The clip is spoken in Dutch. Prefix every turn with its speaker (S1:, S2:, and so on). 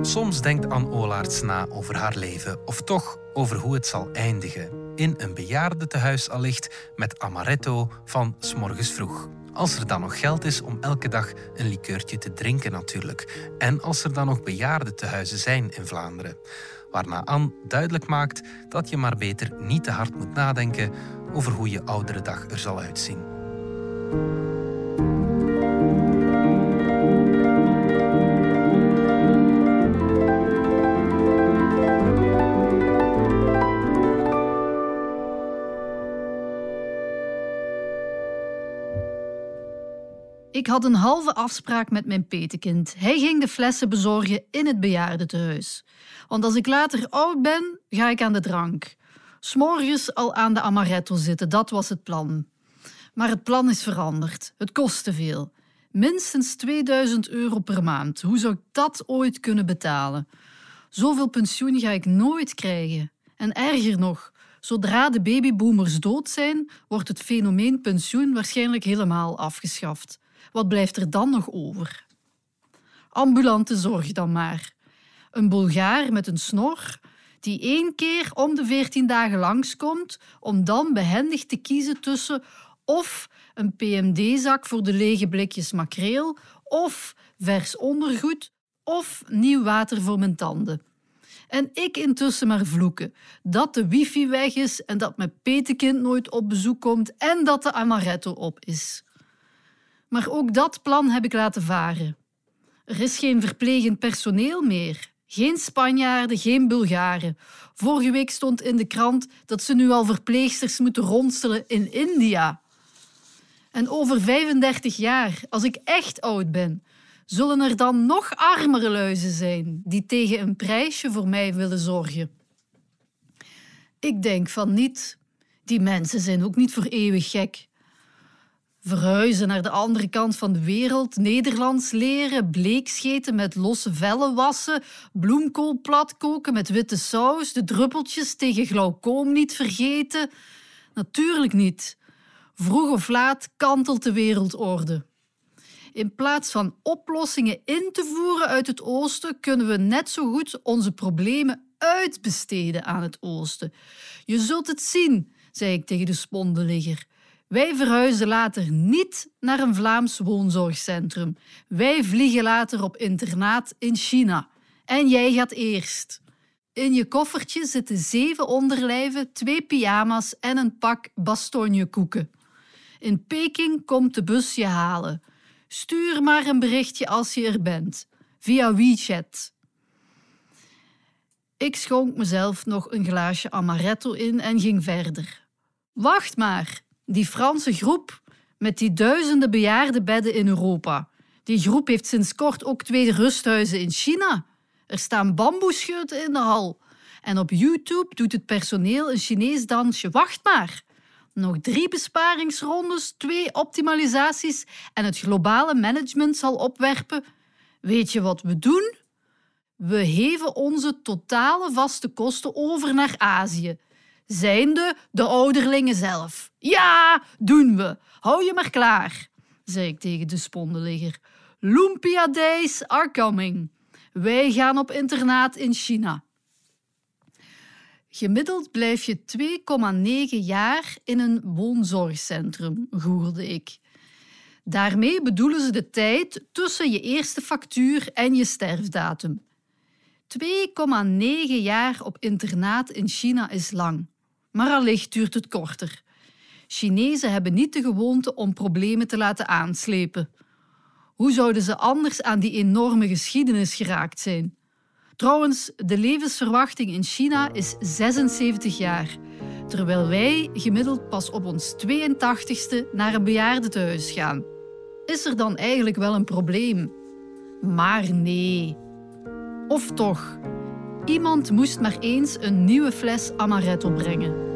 S1: Soms denkt Anne Olaerts na over haar leven, of toch over hoe het zal eindigen. In een bejaardentehuis allicht met amaretto van s'morgens vroeg. Als er dan nog geld is om elke dag een likeurtje te drinken natuurlijk. En als er dan nog bejaardentehuizen zijn in Vlaanderen. Waarna Anne duidelijk maakt dat je maar beter niet te hard moet nadenken over hoe je oudere dag er zal uitzien.
S2: Ik had een halve afspraak met mijn petekind. Hij ging de flessen bezorgen in het bejaardentehuis. Want als ik later oud ben, ga ik aan de drank. S'morgens al aan de amaretto zitten, dat was het plan. Maar het plan is veranderd. Het kost te veel. Minstens 2000 euro per maand. Hoe zou ik dat ooit kunnen betalen? Zoveel pensioen ga ik nooit krijgen. En erger nog, zodra de babyboomers dood zijn, wordt het fenomeen pensioen waarschijnlijk helemaal afgeschaft. Wat blijft er dan nog over? Ambulante zorg dan maar. Een Bulgaar met een snor die één keer om de veertien dagen langskomt om dan behendig te kiezen tussen of een PMD-zak voor de lege blikjes makreel of vers ondergoed of nieuw water voor mijn tanden. En ik intussen maar vloeken dat de wifi weg is en dat mijn petekind nooit op bezoek komt en dat de amaretto op is. Maar ook dat plan heb ik laten varen. Er is geen verplegend personeel meer. Geen Spanjaarden, geen Bulgaren. Vorige week stond in de krant dat ze nu al verpleegsters moeten rondstelen in India. En over 35 jaar, als ik echt oud ben, zullen er dan nog armere luizen zijn die tegen een prijsje voor mij willen zorgen. Ik denk van niet. Die mensen zijn ook niet voor eeuwig gek. Verhuizen naar de andere kant van de wereld, Nederlands leren, bleekscheten met losse vellen wassen, bloemkool platkoken met witte saus, de druppeltjes tegen glaucoom niet vergeten. Natuurlijk niet. Vroeg of laat kantelt de wereldorde. In plaats van oplossingen in te voeren uit het oosten, kunnen we net zo goed onze problemen uitbesteden aan het oosten. Je zult het zien, zei ik tegen de spondenligger. Wij verhuizen later niet naar een Vlaams woonzorgcentrum. Wij vliegen later op internaat in China. En jij gaat eerst. In je koffertje zitten zeven onderlijven, twee pyjama's en een pak bastonjekoeken. In Peking komt de bus je halen. Stuur maar een berichtje als je er bent, via WeChat. Ik schonk mezelf nog een glaasje amaretto in en ging verder. Wacht maar, die Franse groep met die duizenden bejaardenbedden in Europa. Die groep heeft sinds kort ook twee rusthuizen in China. Er staan bamboeschutten in de hal. En op YouTube doet het personeel een Chinees dansje. Wacht maar. Nog drie besparingsrondes, twee optimalisaties en het globale management zal opwerpen. Weet je wat we doen? We heven onze totale vaste kosten over naar Azië zijnde de ouderlingen zelf. Ja, doen we. Hou je maar klaar, zei ik tegen de spondenligger. Lumpia days are coming. Wij gaan op internaat in China. Gemiddeld blijf je 2,9 jaar in een woonzorgcentrum, googelde ik. Daarmee bedoelen ze de tijd tussen je eerste factuur en je sterfdatum. 2,9 jaar op internaat in China is lang maar allicht duurt het korter. Chinezen hebben niet de gewoonte om problemen te laten aanslepen. Hoe zouden ze anders aan die enorme geschiedenis geraakt zijn? Trouwens, de levensverwachting in China is 76 jaar, terwijl wij gemiddeld pas op ons 82ste naar een bejaardentehuis gaan. Is er dan eigenlijk wel een probleem? Maar nee. Of toch, iemand moest maar eens een nieuwe fles amaretto brengen.